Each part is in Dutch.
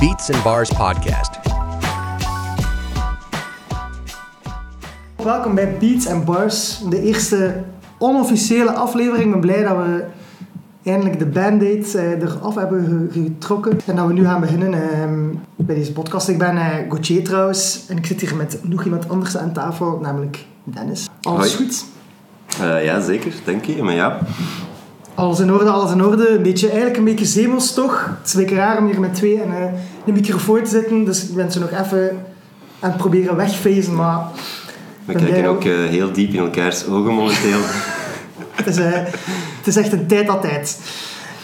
Beats and Bars podcast. Welkom bij Beats and Bars, de eerste onofficiële aflevering. Ik ben blij dat we eindelijk de band-aid eh, eraf hebben ge- getrokken. En dat we nu gaan beginnen eh, bij deze podcast. Ik ben eh Gauthier trouwens en ik zit hier met nog iemand anders aan tafel, namelijk Dennis. Alles Hoi. goed? Eh, ja, zeker, denk je. Maar ja, Alles in orde, alles in orde. Een beetje, eigenlijk een beetje zemels toch. Het is een beetje raar om hier met twee en eh, een microfoon te zitten. Dus ik ben zo nog even aan het proberen wegfezen, maar we kijken ook eh, heel diep in elkaars ogen momenteel. Het is, eh, het is echt een tijd altijd.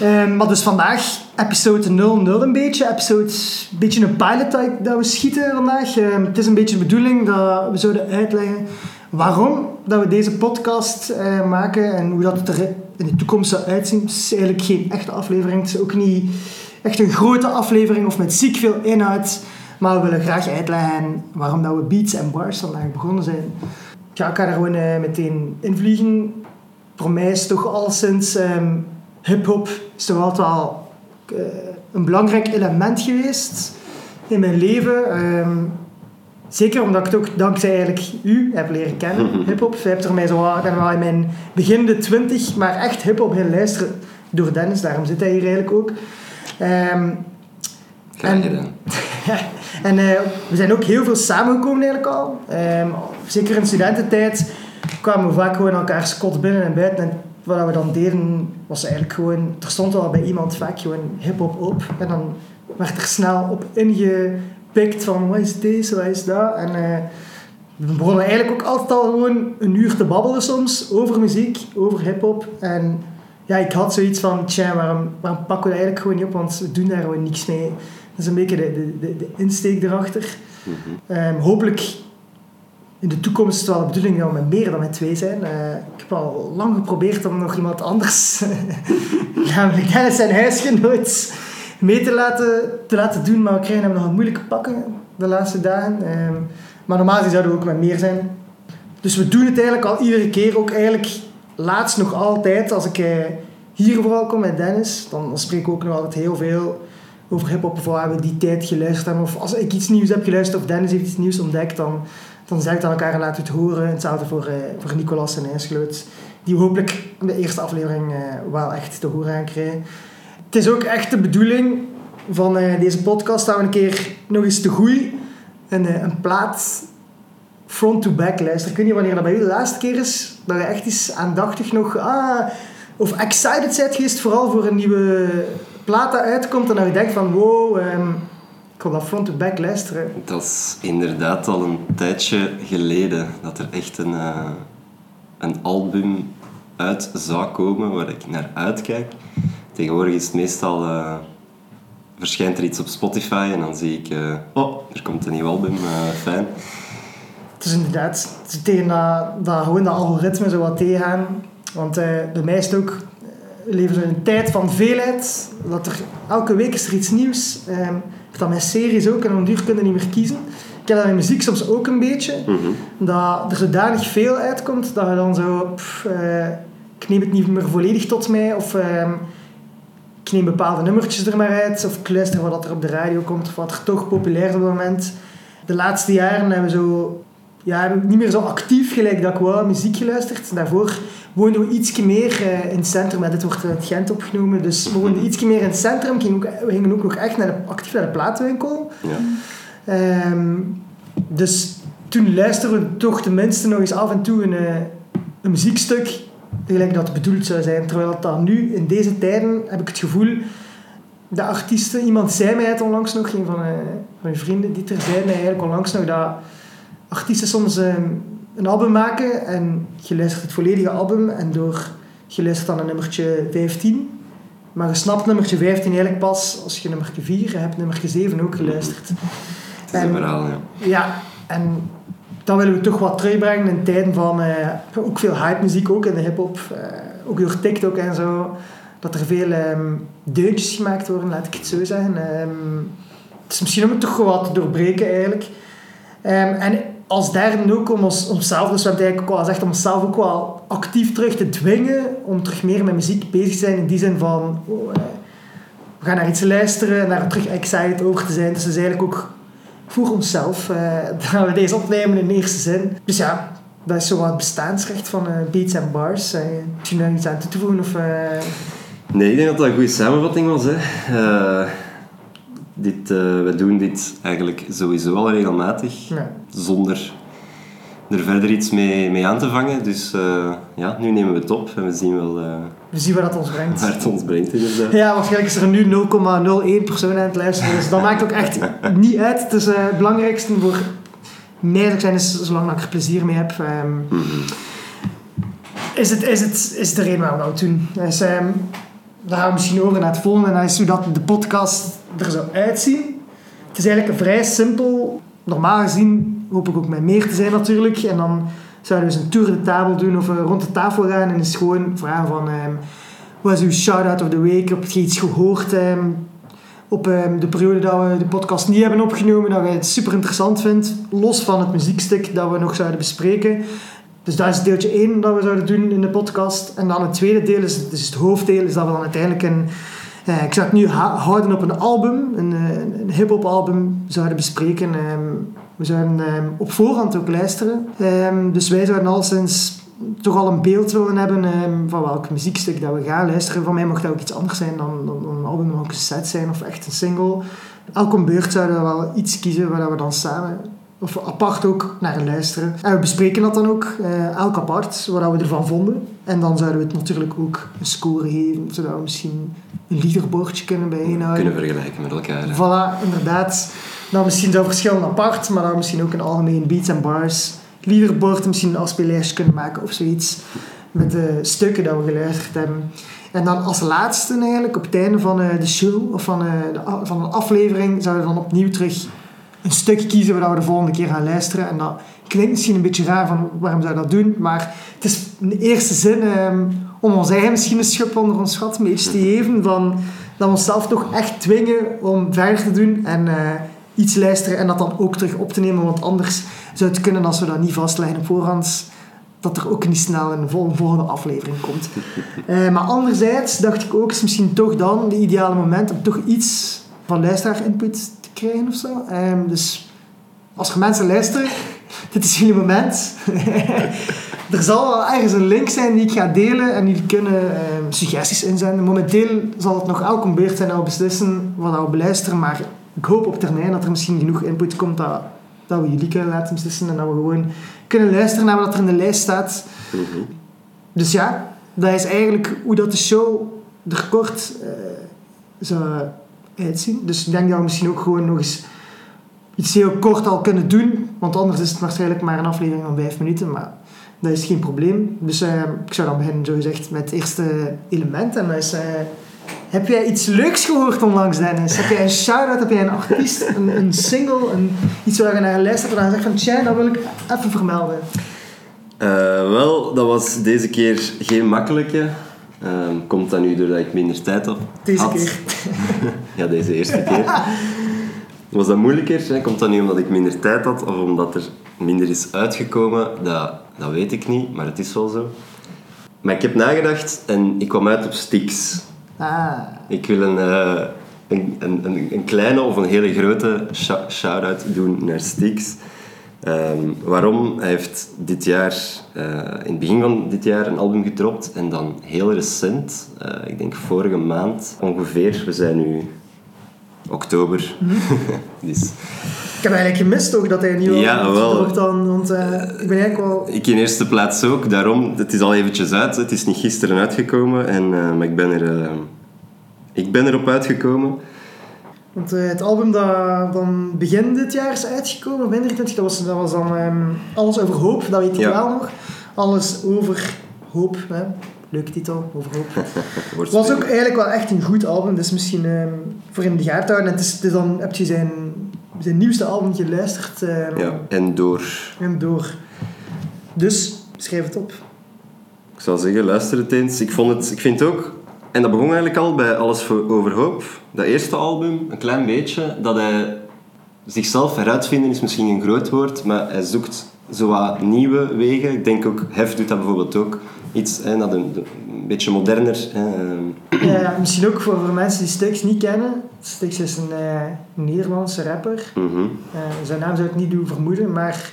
Ehm, maar dus vandaag, episode 00 een beetje. Episode, een beetje een pilot dat, dat we schieten vandaag. Ehm, het is een beetje de bedoeling dat we zouden uitleggen waarom dat we deze podcast maken en hoe dat het er in de toekomst zou uitzien. Het is eigenlijk geen echte aflevering. Het is ook niet echt een grote aflevering of met ziek veel inhoud. Maar we willen graag uitleggen waarom dat we Beats en Bars vandaag begonnen zijn. Ik ga er gewoon eh, meteen invliegen voor mij is toch al sinds ehm, hip-hop is toch altijd eh, een belangrijk element geweest in mijn leven. Ehm, zeker omdat ik het ook dankzij eigenlijk u heb leren kennen, Mhm. hip-hop. Je hebt er mij zo, ik ben wel in mijn begin de twintig, maar echt hip-hop gaan luisteren door Dennis, daarom zit hij hier eigenlijk ook. Graag En- gedaan. en eh, we zijn ook heel veel samengekomen eigenlijk al. Ehm, zeker in studententijd kwamen we vaak gewoon elkaar kot binnen en buiten. En wat we dan deden was eigenlijk gewoon... Er stond wel bij iemand vaak gewoon hip-hop op. En dan werd er snel op ingepikt van wat is deze, wat is dat. En eh, we begonnen eigenlijk ook altijd al gewoon een uur te babbelen soms over muziek, over hip-hop. En ja, ik had zoiets van, tja, waarom, waarom pakken we dat eigenlijk gewoon niet op? Want we doen daar gewoon niks mee. Dat is een beetje de, de, de, de insteek erachter. Mhm. Ehm, hopelijk in de toekomst is het wel de bedoeling dat we met meer dan met twee zijn. Eh, ik heb al lang geprobeerd om nog iemand anders, namelijk Dennis zijn huisgenoot, mee te laten, te laten doen. Maar we krijgen hem nog een moeilijke pakken de laatste dagen. Ehm, maar normaal zouden we ook met meer zijn. Dus we doen het eigenlijk al iedere keer. Ook eigenlijk laatst nog altijd. Als ik eh, hier vooral kom met Dennis, dan, dan spreken we ook nog altijd heel veel over hip-hop. Of waar we die tijd geluisterd hebben. Of als ik iets nieuws heb geluisterd of Dennis heeft iets nieuws ontdekt, dan, dan zeg ik aan elkaar en we het horen. Hetzelfde voor, eh, voor Nicolas en IJsgeloot. Die hopelijk in de eerste aflevering eh, wel echt te horen gaan krijgen. Het is ook echt de bedoeling van eh, deze podcast dat we een keer nog eens te goeie een, eh, een plaat front to back luisteren. Ik weet niet wanneer dat bij u de laatste keer is, dat je echt eens aandachtig nog, ah, of excited bent geweest, vooral voor een nieuwe plaat dat uitkomt en dat je denkt van, wow, ehm, ik wil dat front to back luisteren. Dat is inderdaad al een tijdje geleden dat er echt een, eh, een album uit zou komen waar ik naar uitkijk. Tegenwoordig is het meestal... eh, verschijnt er iets op Spotify en dan zie ik... eh, oh, er komt een nieuw album, eh, fijn. Het is inderdaad het is tegen dat, dat, gewoon dat algoritme zo wat tegengaan. Want bij mij is het ook, leven in een tijd van veelheid. Dat er, elke week is er iets nieuws. Ik heb dat met series ook en een duur kun je niet meer kiezen. Ik heb dat met muziek soms ook een beetje. Mhm. Dat er zodanig veel uitkomt dat je dan zo... pff, ik neem het niet meer volledig tot mij. Of ehm, ik neem bepaalde nummertjes er maar uit. Of ik luister wat er op de radio komt. Of wat er toch populair is op het moment. De laatste jaren hebben we zo... Ja, heb ik niet meer zo actief gelijk dat ik wou muziek geluisterd. Daarvoor woonden we iets meer eh, in het centrum. En dit wordt in het Gent opgenomen. Dus we woonden iets meer in het centrum. We gingen ook nog echt naar de, actief naar de platenwinkel. Ja. Ehm, dus toen luisterden we toch tenminste nog eens af en toe een, eh, een muziekstuk gelijk dat bedoeld zou zijn. Terwijl dat nu, in deze tijden, heb ik het gevoel de artiesten... Iemand zei mij het onlangs nog, een van, eh, van mijn vrienden, die er zei mij eigenlijk onlangs nog dat artiesten soms ehm, een album maken en je luistert het volledige album en door je luistert dan een nummertje 15 maar je snapt nummertje 15 eigenlijk pas als je nummertje 4 hebt, nummertje 7 ook geluisterd. Het is En- verhaal, ja. Ja, en dan willen we toch wat terugbrengen in tijden van eh, ook veel hype muziek, ook in de hip-hop, eh, ook door TikTok en zo. Dat er veel deuntjes gemaakt worden, laat ik het zo zeggen. Ehm, het is misschien om het toch wat te doorbreken eigenlijk. Ehm, en als derde ook om ons, onszelf, dus we hebben eigenlijk ook wel gezegd, om onszelf ook wel actief terug te dwingen om terug meer met muziek bezig te zijn in die zin van oh, eh, we gaan naar iets luisteren en daar terug excited over te zijn. Dus dat is eigenlijk ook voor onszelf uh, dat we deze opnemen in de eerste zin. Dus ja, dat is zo wat het bestaansrecht van uh, Beats en Bars. Uh, misschien daar iets aan toe te voegen? Of, Nee, ik denk dat dat een goede samenvatting was. Hè. dit, we doen dit eigenlijk sowieso al regelmatig, ja. zonder er verder iets mee, mee aan te vangen. Dus uh, ja, nu nemen we het op en we zien wel... Uh, we zien waar dat ons brengt. Waar het ons brengt, inderdaad. Ja, waarschijnlijk is er nu 0,01 persoon aan het luisteren. Dus dat maakt ook echt niet uit. Het is uh, het belangrijkste voor mij dat zijn is, zolang ik er plezier mee heb... Um, mm -hmm. is, het, is, het, is de reden waarom we dat doen. Dus, um, daar gaan we misschien over naar het volgende. En dat is hoe dat de podcast er zou uitzien. Het is eigenlijk een vrij simpel... Normaal gezien hoop ik ook met meer te zijn natuurlijk. En dan zouden we eens een tour de tafel doen of rond de tafel gaan en eens gewoon vragen van... Um, wat is uw shout-out of the week? Heb je iets gehoord um, op um, de periode dat we de podcast niet hebben opgenomen, dat je het super interessant vindt, los van het muziekstuk dat we nog zouden bespreken. Dus dat is deeltje 1 dat we zouden doen in de podcast. En dan het tweede deel, is, dus het hoofddeel, is dat we dan uiteindelijk een... Uh, ik zou het nu houden op een album, een, een, een hip-hop album zouden bespreken. We zouden um, op voorhand ook luisteren. Um, dus wij zouden al sinds toch al een beeld willen hebben um, van welk muziekstuk dat we gaan luisteren. Van mij mocht dat ook iets anders zijn dan, dan, dan een album, een set zijn of echt een single. Elke beurt zouden we wel iets kiezen waar we dan samen of apart ook naar luisteren. En we bespreken dat dan ook, uh, elk apart, wat we ervan vonden. En dan zouden we het natuurlijk ook een score geven, zodat we misschien een leaderboardje kunnen bijeenhouden. Kunnen vergelijken met elkaar. Voilà, inderdaad. Dan misschien zo verschillen apart, maar dan misschien ook een algemeen beats en bars. Leaderboard misschien een afspeellijstje kunnen maken of zoiets. Met de stukken dat we geluisterd hebben. En dan als laatste eigenlijk, op het einde van uh, de show of van, uh, de, van een aflevering, zouden we dan opnieuw terug een stuk kiezen waar we de volgende keer gaan luisteren. En dat klinkt misschien een beetje raar van waarom zou je dat doen, maar het is in de eerste zin um, om ons eigen misschien een schub onder ons gat een beetje te geven van dat we onszelf toch echt dwingen om verder te doen en uh, iets luisteren en dat dan ook terug op te nemen, want anders zou het kunnen als we dat niet vastleggen op voorhand dat er ook niet snel een volgende aflevering komt. Uh, maar anderzijds dacht ik ook, is misschien toch dan de ideale moment om toch iets van luisteraar input krijgen of zo. Um, dus als er mensen luisteren, dit is jullie moment. er zal wel ergens een link zijn die ik ga delen en jullie kunnen um, suggesties inzenden. Momenteel zal het nog elke beurt zijn dat we beslissen wat we beluisteren, maar ik hoop op termijn dat er misschien genoeg input komt dat, dat we jullie kunnen laten beslissen en dat we gewoon kunnen luisteren naar wat er in de lijst staat. Mm -hmm. Dus ja, dat is eigenlijk hoe dat de show er kort uh, zou uitzien. Dus ik denk dat we misschien ook gewoon nog eens iets heel kort al kunnen doen. Want anders is het waarschijnlijk maar een aflevering van vijf minuten. Maar dat is geen probleem. Dus uh, ik zou dan beginnen, zo gezegd, met het eerste element. En dat is... Uh, heb jij iets leuks gehoord onlangs, Dennis? Heb jij een shout-out? Heb jij een artiest, een, een single, een, iets waar je naar luistert en dan zegt van tja, dat wil ik even vermelden? Uh, wel, dat was deze keer geen makkelijke. Um, komt dat nu doordat ik minder tijd had? Deze keer. ja, deze eerste keer. Was dat moeilijker? Komt dat nu omdat ik minder tijd had of omdat er minder is uitgekomen? Dat, dat weet ik niet, maar het is wel zo. Maar ik heb nagedacht en ik kwam uit op Stix. Ah. Ik wil een, uh, een, een, een, kleine of een hele grote shout-out doen naar Stix. Um, waarom? Hij heeft dit jaar, uh, in het begin van dit jaar, een album gedropt en dan heel recent, uh, ik denk vorige maand ongeveer, we zijn nu oktober. Mm. dus. Ik heb eigenlijk gemist toch dat hij nieuw ja, gedropt dan, want uh, ik ben eigenlijk wel... Ik in eerste plaats ook, daarom, het is al eventjes uit, het is niet gisteren uitgekomen, en, maar ik ben, er, ik ben erop uitgekomen. Want uh, het album dat dan begin dit jaar is uitgekomen, of dat was, dat was dan um, Alles over hoop, dat weet je ja. wel nog. Alles over hoop, hè. Leuke titel, over hoop. Het was ook eigenlijk wel echt een goed album, dus misschien um, voor in de gaten houden. Het is, het is dan heb je zijn, zijn nieuwste album geluisterd. Um, ja, en door. En door. Dus, schrijf het op. Ik zou zeggen, luister het eens. Ik, vond het, ik vind het ook en dat begon eigenlijk al bij Alles over Hoop. Dat eerste album, een klein beetje, dat hij zichzelf heruitvinden is misschien een groot woord, maar hij zoekt zo wat nieuwe wegen. Ik denk ook, Hef doet dat bijvoorbeeld ook. Iets hè, dat een, een beetje moderner. Hè. Ehm, Ja, misschien ook voor, voor mensen die Styx niet kennen. Styx is een eh, Nederlandse rapper. mhm. Eh, zijn naam zou ik niet doen vermoeden, maar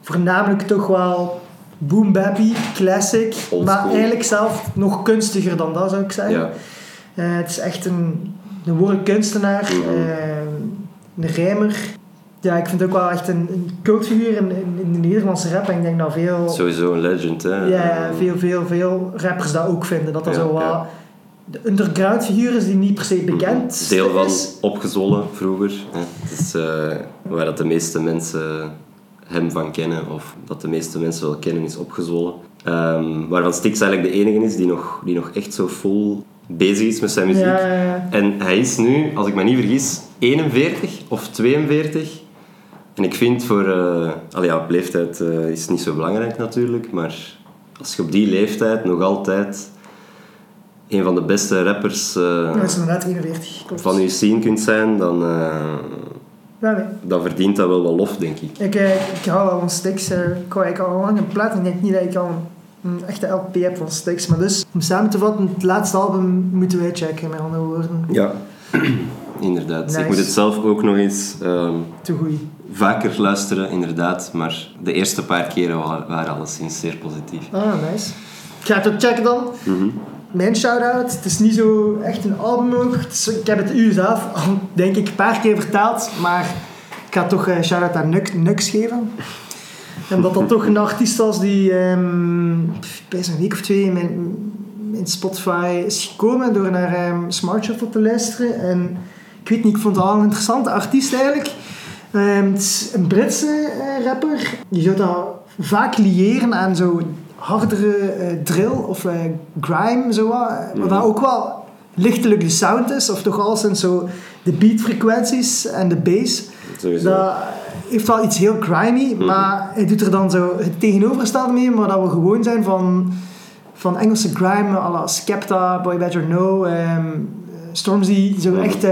voornamelijk toch wel boom bappy, classic, Old maar school. eigenlijk zelf nog kunstiger dan dat zou ik zeggen. Ja. Eh, het is echt een, een woordkunstenaar, Mhm. eh, een rijmer. Ja, ik vind het ook wel echt een, een cultfiguur in, in, in de Nederlandse rap. En ik denk dat veel, Sowieso een legend. Hè. ja, Ehm, veel, veel, veel rappers dat ook vinden. Dat dat Ja, zo wat ja. de underground figuur is die niet per se bekend Mhm. Deel van is. opgezwollen vroeger. Hè. Het is eh, waar dat de meeste mensen hem van kennen, of dat de meeste mensen wel kennen, is opgezwollen. Ehm, waarvan Styx eigenlijk de enige is die nog, die nog echt zo vol bezig is met zijn muziek. Ja. En hij is nu, als ik me niet vergis, 41 of 42. En ik vind voor... eh allee, ja, op leeftijd eh, is het niet zo belangrijk natuurlijk, maar als je op die leeftijd nog altijd een van de beste rappers eh, Ja, is inderdaad 41. Klopt. van je scene kunt zijn, dan, Ja, nee. dan verdient dat wel wat lof, denk ik. Ik, ik hou wel van Styx. eh, Ik hou ik al lang een plaat. Ik denk niet dat ik al een, een echte LP heb van Styx. Maar dus, om samen te vatten, het laatste album moeten wij checken, met andere woorden. Ja. Inderdaad. Nice. Ik moet het zelf ook nog eens ehm, Te goed. Vaker luisteren, inderdaad. Maar de eerste paar keren wa- waren alleszins zeer positief. Ah, nice. Ik ga het ook checken dan. Mhm. Mijn shout-out, het is niet zo echt een album ook. Is- ik heb het u zelf al, denk ik, een paar keer verteld. Maar ik ga toch een shout-out aan Nux, Nux geven. Omdat dat toch een artiest was die ehm bij een week of twee in mijn, in Spotify is gekomen door naar ehm, Smart Shuffle te luisteren. En ik weet niet, ik vond het al een interessante artiest eigenlijk. Ehm, het is een Britse eh, rapper. Je zou dat vaak liëren aan zo'n hardere eh, drill of eh, grime, zo wat. Wat dat ook wel lichtelijk de sound is, of toch al zijn zo de beatfrequenties en de bass. Sowieso. Dat heeft wel iets heel grimy, maar hij doet er dan zo het tegenovergestelde mee, maar dat we gewoon zijn van, van Engelse grime, à la Skepta, Boy Better Know, ehm, Stormzy, zo Mhm. echt,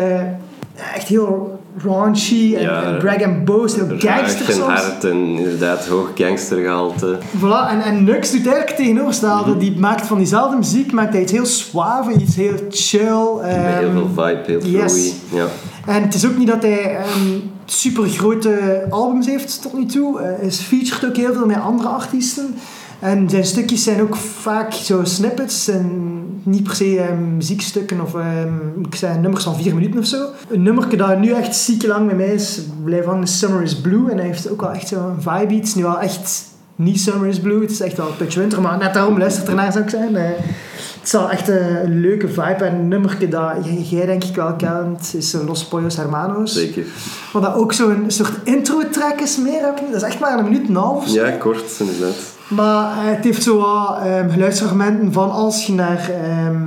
echt heel raunchy en, Ja, en brag and boast, heel gangster soms. hard en inderdaad hoog gangstergehalte. Voilà, en, en Nux doet eigenlijk tegenovergestelde. Mhm. Die maakt van diezelfde muziek maakt hij iets heel suave, iets heel chill. Met heel ehm, veel vibe, heel yes. flowy. Ja. En het is ook niet dat hij ehm, super grote albums heeft tot nu toe. Eh, Hij featured ook heel veel met andere artiesten. En zijn stukjes zijn ook vaak zo snippets en niet per se ehm, muziekstukken of ik zei nummers van vier minuten of zo. Een nummer dat nu echt ziek lang met mij is blijven hangen Summer is Blue. En hij heeft ook wel echt zo'n vibe. Het is nu wel echt niet Summer is Blue, het is echt wel een Touch Winter, maar net daarom luistert ernaar zou ik zijn. Eh, het is wel echt een, een leuke vibe en een nummerke dat jij, denk ik wel kent, is Los Pollos Hermanos. Zeker. Wat dat ook zo'n soort intro-track is meer, heb dat is echt maar een minuut en een half. Ja, kort inderdaad. Maar eh, het heeft zo wat ehm, geluidsfragmenten van als je naar ehm,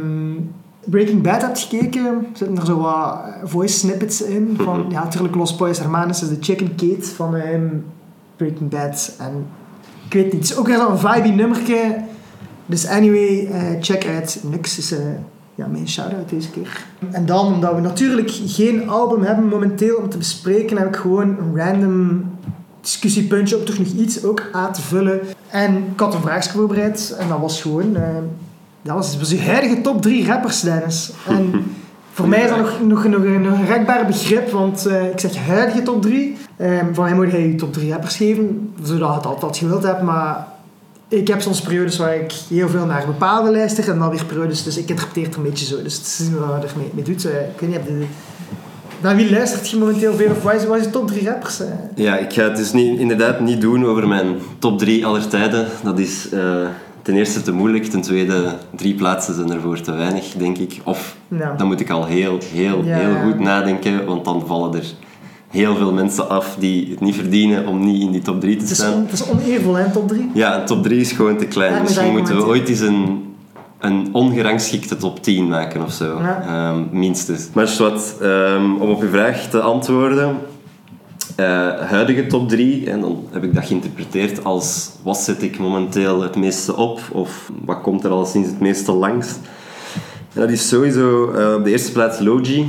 Breaking Bad hebt gekeken, zitten er zo wat eh, voice snippets in. Van, Mhm. ja, natuurlijk Los Pollos Hermanos is de chicken Kate van ehm, Breaking Bad. En ik weet niet, het is ook weer zo'n vibey nummerke. Dus anyway, eh, check uit. Nux is ja, mijn shout-out deze keer. En dan, omdat we natuurlijk geen album hebben momenteel om te bespreken, heb ik gewoon een random discussiepuntje om toch nog iets ook aan te vullen. En ik had een vraagje voorbereid en dat was gewoon... eh, dat was, was uw huidige top 3 rappers, Dennis. En voor mij is dat nog, nog, nog, een, nog een rekbaar begrip, want eh, ik zeg huidige top 3. van mij moet jij je top 3 rappers geven, zodat je het altijd gewild hebt, maar ik heb soms periodes waar ik heel veel naar bepaalde luister en dan weer periodes, dus ik interpreteer het een beetje zo. Dus het is wat je ermee mee doet. Eh, ik weet niet, heb je, naar wie luistert je momenteel veel of wat is, wat is je top 3 rappers? eh? Ja, ik ga het dus niet, inderdaad niet doen over mijn top 3 aller tijden. Dat is eh, ten eerste te moeilijk, ten tweede drie plaatsen zijn ervoor te weinig, denk ik. Of Nou, dan moet ik al heel, heel, Ja. heel goed nadenken, want dan vallen er heel veel mensen af die het niet verdienen om niet in die top 3 te het, is staan. on- het is oneervol, hè, top 3. Ja, top 3 is gewoon te klein. Ja, Misschien moeten we ooit eens een, een ongerangschikte top 10 maken of zo. Ja. Ehm, minstens. Maar wat, ehm, om op uw vraag te antwoorden. eh, huidige top 3, en dan heb ik dat geïnterpreteerd als wat zet ik momenteel het meeste op of wat komt er al sinds het meeste langs. En dat is sowieso eh, op de eerste plaats Logi.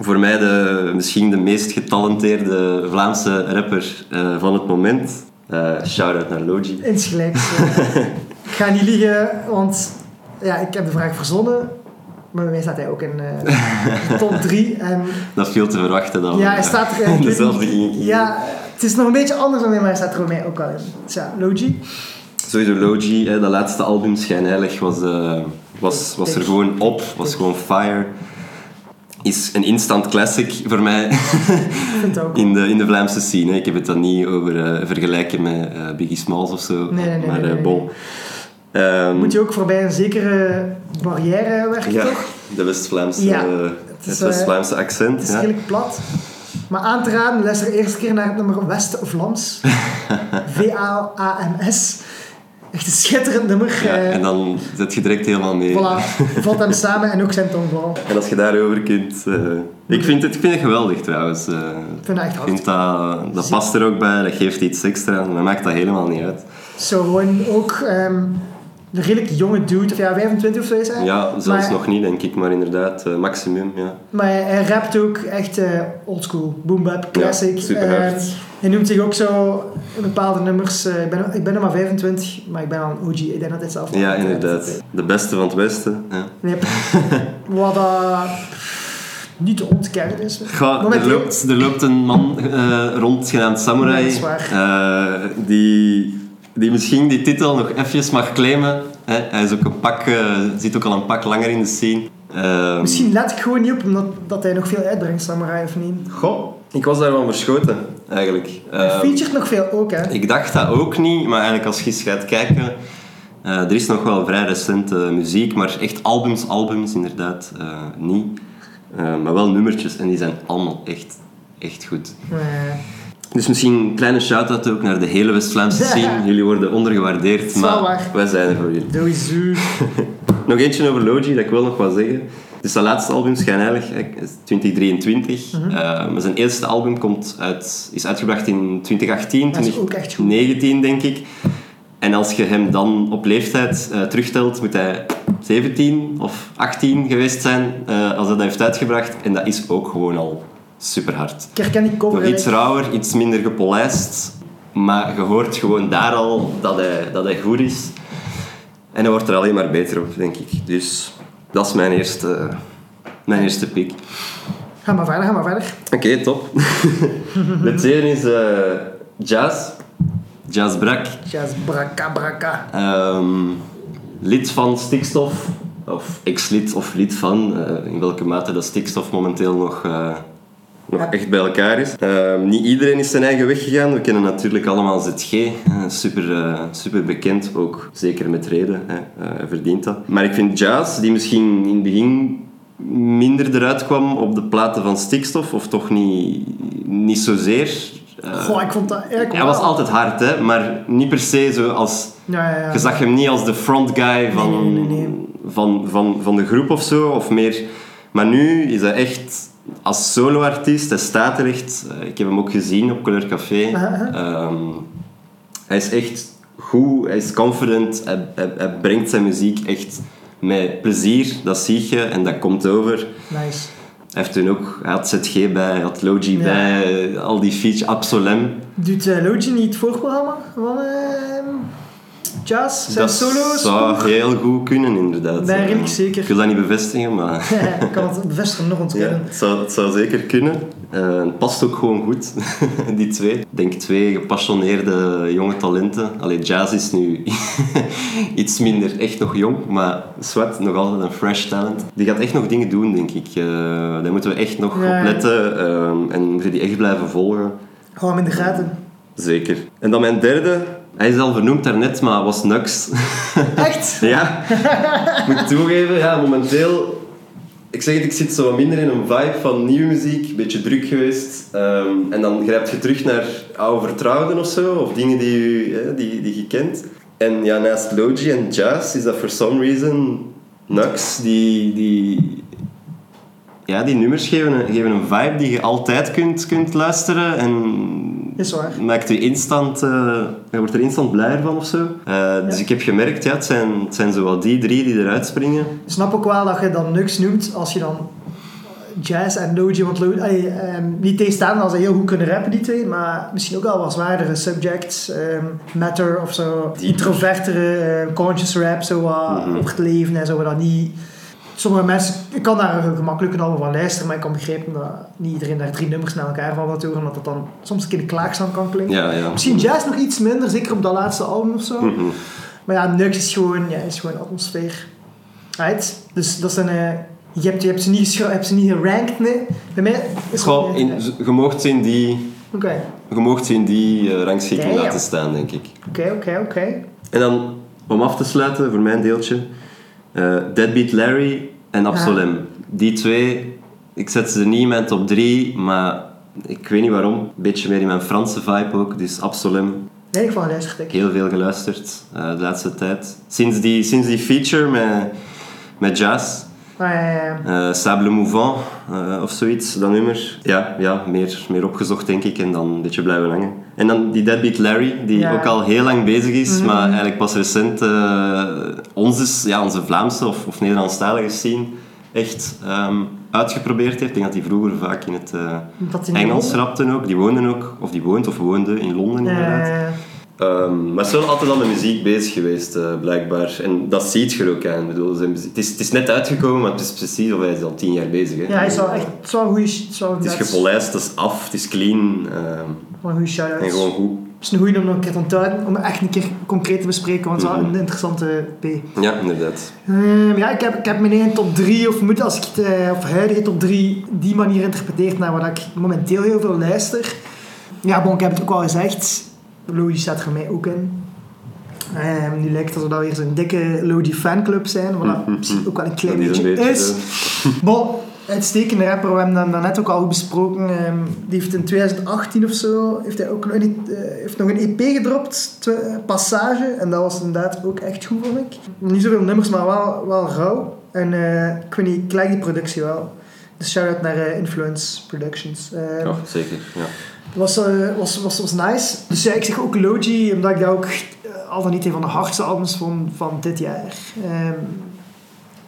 Voor mij de, misschien de meest getalenteerde Vlaamse rapper eh, van het moment. Eh Shout-out naar Logi. Insgelijks. ik ga niet liegen, want ja, ik heb de vraag verzonnen. Maar bij mij staat hij ook in de top 3. En Dat is veel te verwachten dan. ja, hij staat er Dezelfde ging kiezen. Ja, het is nog een beetje anders dan mij, maar hij staat er voor mij ook wel in. Dus ja, Logi. Sowieso Logi, hè, dat laatste album Schijnheilig was, eh, was, was er gewoon op, was gewoon fire. Is een instant classic voor mij ook. in de, in de Vlaamse scene. hè. Ik heb het dan niet over eh, vergelijken met Biggie Smalls of zo. Nee, nee, nee, maar bon. Ehm, Moet je ook voorbij een zekere barrière werken, ja, toch? de West-Vlaamse Ja, het het is, eh, West-Vlaamse accent. Het is redelijk plat. Maar aan te raden, luister eerst keer naar het nummer West-Vlaams. V-A-A-M-S. Echt een schitterend nummer. Ja, eh, en dan zet je direct helemaal mee. Voilà, valt hem samen en ook zijn tongval. En als je daarover kunt... eh, ik, vind het, ik vind het geweldig trouwens. Ik vind dat echt hard. vind dat, dat past er ook bij, dat geeft iets extra. Maar maakt dat helemaal niet uit. Zo gewoon ook ehm, een redelijk jonge dude, of ja, 25 of zo is hij. Ja, zelfs maar, nog niet denk ik, maar inderdaad, eh, maximum. Ja. Maar hij, hij rapt ook echt eh oldschool, boom bap, classic. superhard. Ehm, hij noemt zich ook zo bepaalde nummers. eh, ik, ben, ik ben nog maar 25, maar ik ben al een OG. Ik denk dat dit zelf ja, inderdaad. De beste van het Westen. Ja. Nee, wat niet te ontkennen is. Goh, er, loopt, er loopt een man eh, rond genaamd Samurai. Dat is waar. eh, die, die misschien die titel nog eventjes mag claimen. Hè. Hij is ook een pak, eh, zit ook al een pak langer in de scene. Ehm, Misschien let ik gewoon niet op omdat dat hij nog veel uitbrengt, Samurai of niet. Goh, ik was daarvan verschoten, eigenlijk. Hij featuret nog veel ook, hè. Ik dacht dat ook niet, maar eigenlijk als je eens gaat kijken... eh, er is nog wel vrij recente muziek, maar echt albums, albums inderdaad eh, niet. Maar wel nummertjes en die zijn allemaal echt, echt goed. Eh, Dus misschien een kleine shout-out ook naar de hele West-Vlaamse Ja. scene. Jullie worden ondergewaardeerd, maar waar. wij zijn er voor jullie. Sowieso. Nog eentje over Logi, dat ik wil nog wat zeggen. Dus zijn laatste album, Schijnheilig, hè, is 2023. Mhm. Eh, maar zijn eerste album komt uit, is uitgebracht in 2018, Dat is ook echt goed. 2019 denk ik. En als je hem dan op leeftijd eh, terugtelt, moet hij 17 of 18 geweest zijn eh, als hij dat heeft uitgebracht. En dat is ook gewoon al super hard. Ik Nog iets rauwer, iets minder gepolijst. Maar je hoort gewoon daar al dat hij, dat hij goed is. En hij wordt er alleen maar beter op, denk ik. Dus dat is mijn eerste, mijn eerste pick. Ga maar verder, ga maar verder. Oké, top. De tweede is eh, Jazz. Jazz Brak. Jazz braka braka. Ehm, lid van Stikstof. Of ex-lid of lid van. eh, in welke mate dat Stikstof momenteel nog, eh, nog Ja. echt bij elkaar is. Ehm, niet iedereen is zijn eigen weg gegaan. We kennen natuurlijk allemaal ZG. super, eh, super bekend, ook zeker met reden. Hè. Eh, hij verdient dat. Maar ik vind Jazz, die misschien in het begin minder eruit kwam op de platen van Stikstof, of toch niet, niet zozeer. eh, Goh, ik vond dat eigenlijk hij was altijd hard, hè, maar niet per se zo als Ja, ja, ja. je zag hem niet als de front guy van, Nee, nee, nee, nee. Van, van, van de groep of zo, of meer. Maar nu is hij echt als solo-artiest, hij staat er echt. Eh, Ik heb hem ook gezien op Couleur Café. Ehm, hij is echt goed, hij is confident, hij, hij, hij brengt zijn muziek echt met plezier, dat zie je en dat komt over. Nice. Hij heeft toen ook, hij had ZG bij, hij had Logi Ja. bij, eh, al die features, Absolem. Doet uh, Logi niet het voorprogramma van ehm Jazz? Zijn dat solo's? zou heel goed kunnen, inderdaad. Ben redelijk zeker. Ik wil dat niet bevestigen, maar ik kan het bevestigen nog ja, ontkennen. het, zou, het zou zeker kunnen. Eh, het past ook gewoon goed, die twee. Ik denk twee gepassioneerde jonge talenten. Allee, Jazz is nu iets minder echt nog jong, maar Sweat nog altijd een fresh talent. Die gaat echt nog dingen doen, denk ik. Eh, daar moeten we echt nog Ja. op letten ehm, en moeten die echt blijven volgen. Hou hem in de gaten. Zeker. En dan mijn derde, hij is al vernoemd daarnet, maar was Nux. Echt? Ja, ik moet toegeven, ja, momenteel... Ik zeg het, ik zit zo wat minder in een vibe van nieuwe muziek, een beetje druk geweest. Ehm, en dan grijp je terug naar oude vertrouwden of zo, of dingen die, je- die, die je kent. En ja, naast Logi en Jazz is dat for some reason Nux, die, die, ja, die nummers geven een, geven een vibe die je altijd kunt, kunt luisteren en Is waar. maakt je instant, eh, je wordt er instant blijer van of zo. Eh, dus ik heb gemerkt, ja, het zijn, het zijn zo wel die drie die eruit springen. Ik snap ook wel dat je dan Nux noemt als je dan jazz en Logie, want Lo- allee, ehm, niet tegenstaan als ze heel goed kunnen rappen, die twee, maar misschien ook wel wat zwaardere subjects, ehm, matter of zo, introvertere, eh, conscious rap, zo wat Mhm. over het leven en zo, dat niet... Sommige mensen, ik kan daar gemakkelijk een album van luisteren, maar ik kan begrijpen dat niet iedereen daar drie nummers naar elkaar van wil horen, omdat dat dan soms een keer de kan klinken. Ja, ja. Misschien jazz nog iets minder, zeker op dat laatste album of zo. Mhm. Maar ja, Nux is gewoon, ja, is gewoon atmosfeer. Right? Dus dat zijn... eh, je, hebt, je hebt ze niet, hebt ze niet gerankt, nee. Bij mij is het Goh, in, je moogt ze in die, je ze in die eh, rangschikking laten staan, denk ik. oké, oké, oké. En dan, om af te sluiten, voor mijn deeltje, eh, Deadbeat Larry en Absolem. Die twee, ik zet ze niet in mijn top 3, maar ik weet niet waarom. Een beetje meer in mijn Franse vibe ook, dus Absolem. Nee, ik van luisterd ik. Heel veel geluisterd eh, de laatste tijd. Sinds die, sinds die feature met, met jazz, Maar eh, eh, Sable Mouvant eh, of zoiets, dat nummer. Ja, ja meer, meer opgezocht denk ik en dan een beetje blijven hangen. En dan die Deadbeat Larry, die Ja. ook al heel lang bezig is, Mhm. maar eigenlijk pas recent onze, ja, onze Vlaamse of, of Nederlandstalige scene echt ehm, uitgeprobeerd heeft. Ik denk dat hij vroeger vaak in het Engels rapte ook. Die woonde ook, of die woont of woonde in Londen inderdaad. Eh, Ehm, maar ze is wel altijd al met muziek bezig geweest, eh, blijkbaar. En dat ziet je er ook aan. Ik bedoel, zijn muziek- het, is, het is net uitgekomen, maar het is precies of hij is al tien jaar bezig. Hè. ja, hij is wel echt... Het is wel een goeie... Het is gepolijst, het is af, het is clean. wel een goeie shout-out. en gewoon goed. Het is een goeie om nog een keer te onthouden, om echt een keer concreet te bespreken, want het is wel Mhm. een interessante P. Ja, inderdaad. Ehm, ja, ik heb, ik heb mijn eigen top 3, of moet als ik het, eh, of huidige top 3, die manier interpreteerd naar wat ik momenteel heel veel luister. Ja, bon, ik heb het ook al gezegd. Lodi staat voor mij ook in. Ehm, nu lijkt het alsof we weer zo'n dikke Lodi fanclub zijn, wat dat misschien ook wel een klein beetje, een beetje is. Bon, uitstekende rapper, we hebben dat daarnet ook al besproken. ehm, die heeft in 2018 of zo, heeft hij ook nog, niet, eh, heeft nog een EP gedropt, Passage. En dat was inderdaad ook echt goed, vond ik. Niet zoveel nummers, maar wel, wel rauw. En eh, ik weet niet, ik like die productie wel. Dus shout-out naar eh, Influence Productions. Ehm, Ja, zeker. Ja. Was, eh, was, was, was nice. Dus ja, ik zeg ook Logi, omdat ik dat ook eh, al dan niet een van de hardste albums vond van dit jaar. Ehm,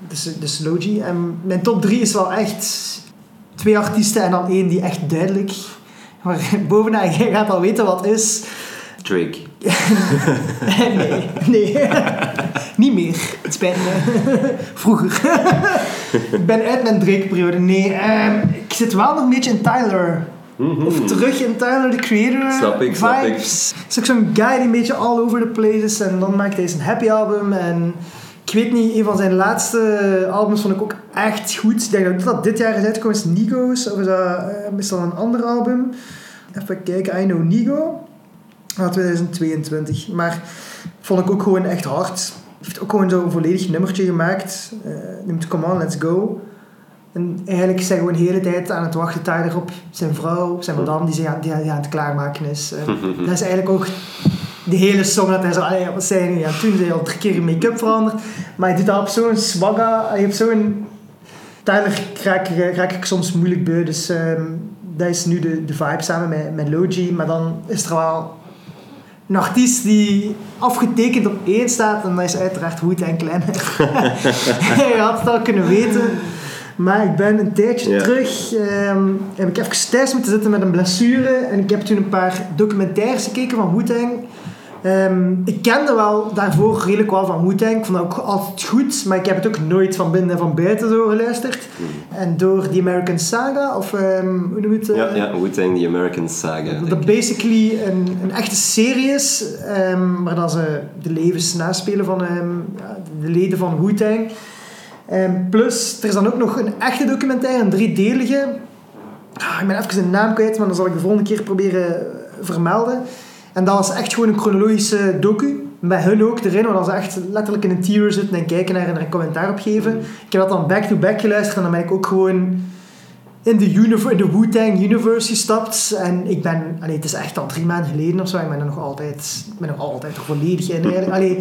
dus, dus Logi. En mijn top 3 is wel echt twee artiesten en dan één die echt duidelijk. Maar bovenaan, jij gaat al weten wat is. Drake. nee, nee. niet meer. Het spijt me. Vroeger. ik ben uit mijn Drake-periode. Nee, ehm, ik zit wel nog een beetje in Tyler. Mhm. Of terug in Tyler, the Creator Snap ik, snap vibes. Is ook zo'n guy die een beetje all over the place is. En dan maakt hij zijn happy album. En ik weet niet, een van zijn laatste albums vond ik ook echt goed. Ik denk dat dat dit jaar is uitgekomen, is Nigo's. Of is dat, dat een ander album? Even kijken, I Know Nigo. Ah, 2022. Maar vond ik ook gewoon echt hard. Hij heeft ook gewoon zo'n volledig nummertje gemaakt. eh noemt Come On, Let's Go. En eigenlijk hij gewoon de hele tijd aan het wachten Tyler op zijn vrouw, zijn madame, die zich aan, die, die aan het klaarmaken is. En dat is eigenlijk ook de hele song dat hij zo, "Allee, wat nu aan het doen? Hij al drie keer make-up veranderd. Maar hij doet dat op zo'n swagga, hij heeft zo'n... Tyler raak, raak ik soms moeilijk beu, dus ehm, dat is nu de, de vibe samen met, met Logi. Maar dan is er wel een artiest die afgetekend op één staat en dat is uiteraard Wu-Tang Clan. Je had het al kunnen weten. Maar ik ben een tijdje Ja. terug, ehm, heb ik even thuis moeten zitten met een blessure. En ik heb toen een paar documentaires gekeken van Wu-Tang. Ehm, ik kende wel daarvoor redelijk wel van Wu-Tang. Ik vond dat ook altijd goed. Maar ik heb het ook nooit van binnen en van buiten zo geluisterd. En door die American Saga, of ehm, hoe noem je het? eh, Ja, ja Wu-Tang, The American Saga. dat basically een, een echte serie is, waar dat ze de levens naspelen van ja, de leden van Wu-Tang. Ehm, plus, er is dan ook nog een echte documentaire, een driedelige. Ah, ik ben even de naam kwijt, maar dan zal ik de volgende keer proberen vermelden. En dat was echt gewoon een chronologische docu. Met hun ook erin, waar ze echt letterlijk in een tier zitten en kijken naar en er een commentaar op geven. Ik heb dat dan back-to-back geluisterd en dan ben ik ook gewoon in de, de Wu-Tang Universe gestapt. En ik ben, allee, het is echt al drie maanden geleden of zo, ik ben er nog altijd, ik ben nog altijd volledig in eigenlijk.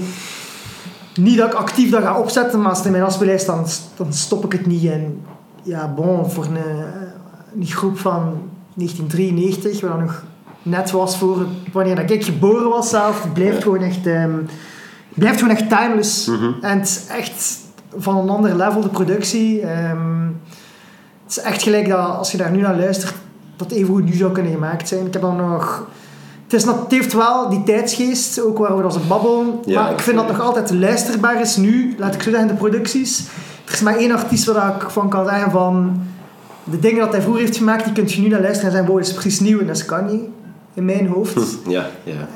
Niet dat ik actief dat ga opzetten, maar als het in mijn afspeellijst dan, dan stop ik het niet. En ja, bon, voor een, een groep van 1993, waar dat nog net was voor wanneer dat ik geboren was zelf, het blijft gewoon echt, ehm, blijft gewoon echt timeless. Mhm. En het is echt van een ander level, de productie. Ehm, Het is echt gelijk dat als je daar nu naar luistert, dat even goed nu zou kunnen gemaakt zijn. Ik heb dan nog... Het, is het heeft wel die tijdsgeest, ook waar we als een babbelen. Ja, maar ik vind dat nog altijd luisterbaar is nu, laat ik zo zeggen, de producties. Er is maar één artiest waar ik van kan zeggen van... De dingen dat hij vroeger heeft gemaakt, die kun je nu naar luisteren en zeggen, wow, is precies nieuw en dat is Kanye. In mijn hoofd. Ja, ja.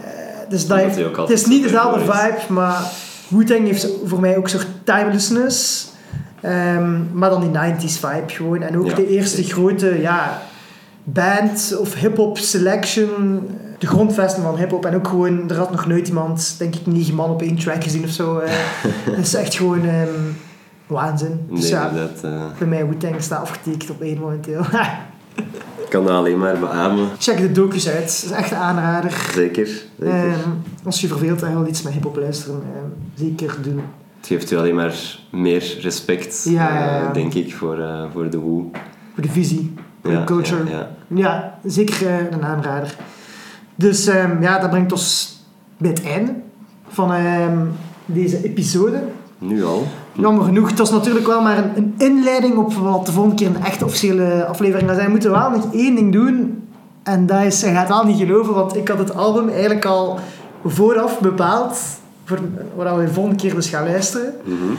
Dus dat heeft- ook het altijd is niet dezelfde vibe, maar Wu-Tang heeft voor mij ook een soort timelessness. Ehm, maar dan die 90s vibe gewoon. En ook Ja, de eerste grote ja, band of hip-hop selection. De grondvesten van hip-hop. En ook gewoon, er had nog nooit iemand, denk ik, negen man op één track gezien of zo. eh. dat is echt gewoon ehm, waanzin. Dus Nee, ja, dat eh, bij mij Wu-Tang staat afgetekend op één momenteel. ik kan dat alleen maar beamen. Check de docus uit. Dat is echt een aanrader. Zeker. zeker. Ehm, als je verveelt en je wil iets met hip-hop luisteren, ehm, zeker doen. Het geeft u alleen maar meer respect, Ja, ja, ja. eh, denk ik, voor, voor de Who. Voor de visie, voor de culture. ja, zeker een aanrader. Dus ehm, ja, dat brengt ons bij het einde van ehm, deze episode. Nu al. Jammer genoeg, het was natuurlijk wel maar een, een inleiding op wat de volgende keer een echte officiële aflevering gaat zijn. We moeten wel nog één ding doen. En dat is, je gaat wel niet geloven, want ik had het album eigenlijk al vooraf bepaald. Voor wat we de volgende keer dus gaan luisteren. Mhm.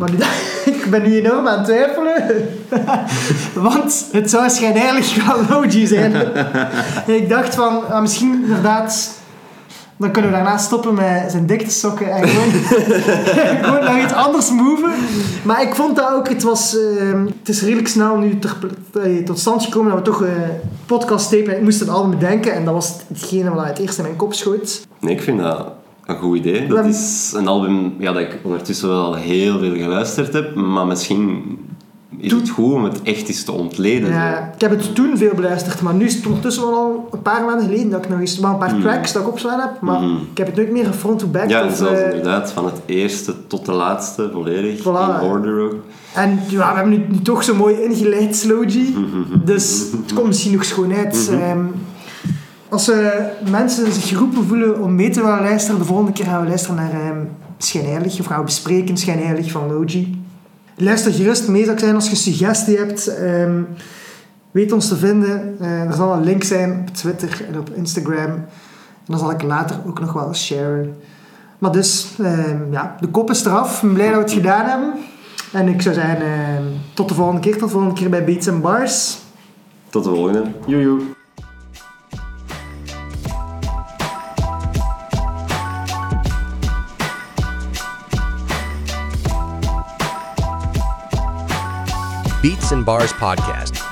Maar nu, ik ben nu enorm aan het twijfelen. Want het zou waarschijnlijk wel Logi zijn. En ik dacht van, ah, misschien inderdaad... Dan kunnen we daarna stoppen met zijn dik te sokken en gewoon, gewoon naar iets anders moven. Maar ik vond dat ook, het was... ehm, het is redelijk snel nu ter, eh, tot stand gekomen dat we toch een podcast tapen. Ik moest een album bedenken en dat was hetgene wat het eerst in mijn kop schoot. Nee, ik vind dat een goed idee. Dat is een album ja, dat ik ondertussen wel al heel veel geluisterd heb, maar misschien is het goed om het echt eens te ontleden. zo. Ja, ik heb het toen veel beluisterd, maar nu is het ondertussen wel al een paar maanden geleden dat ik nog eens wel een paar tracks dat ik opslaan heb, maar Mhm. ik heb het nooit meer front to back. Ja, en of, zelfs eh, inderdaad, van het eerste tot de laatste, volledig, Voilà. in order ook. en ja, we hebben nu, nu toch zo mooi ingeleid. Mhm. Dus het komt misschien nog schoon uit. Ehm, als eh, mensen zich geroepen voelen om mee te willen luisteren, de volgende keer gaan we luisteren naar ehm Schijnheilig, of gaan we bespreken Schijnheilig van Logi. Luister gerust mee, zou ik zijn, als je suggestie hebt. ehm, weet ons te vinden. Eh, er zal een link zijn op Twitter en op Instagram. En dan zal ik later ook nog wel sharen. Maar dus, ehm, ja, de kop is eraf. Ik ben blij dat we het gedaan hebben. En ik zou zeggen, tot de volgende keer. Tot de volgende keer bij Beats and Bars. Tot de volgende. Joejoe. And Bars Podcast.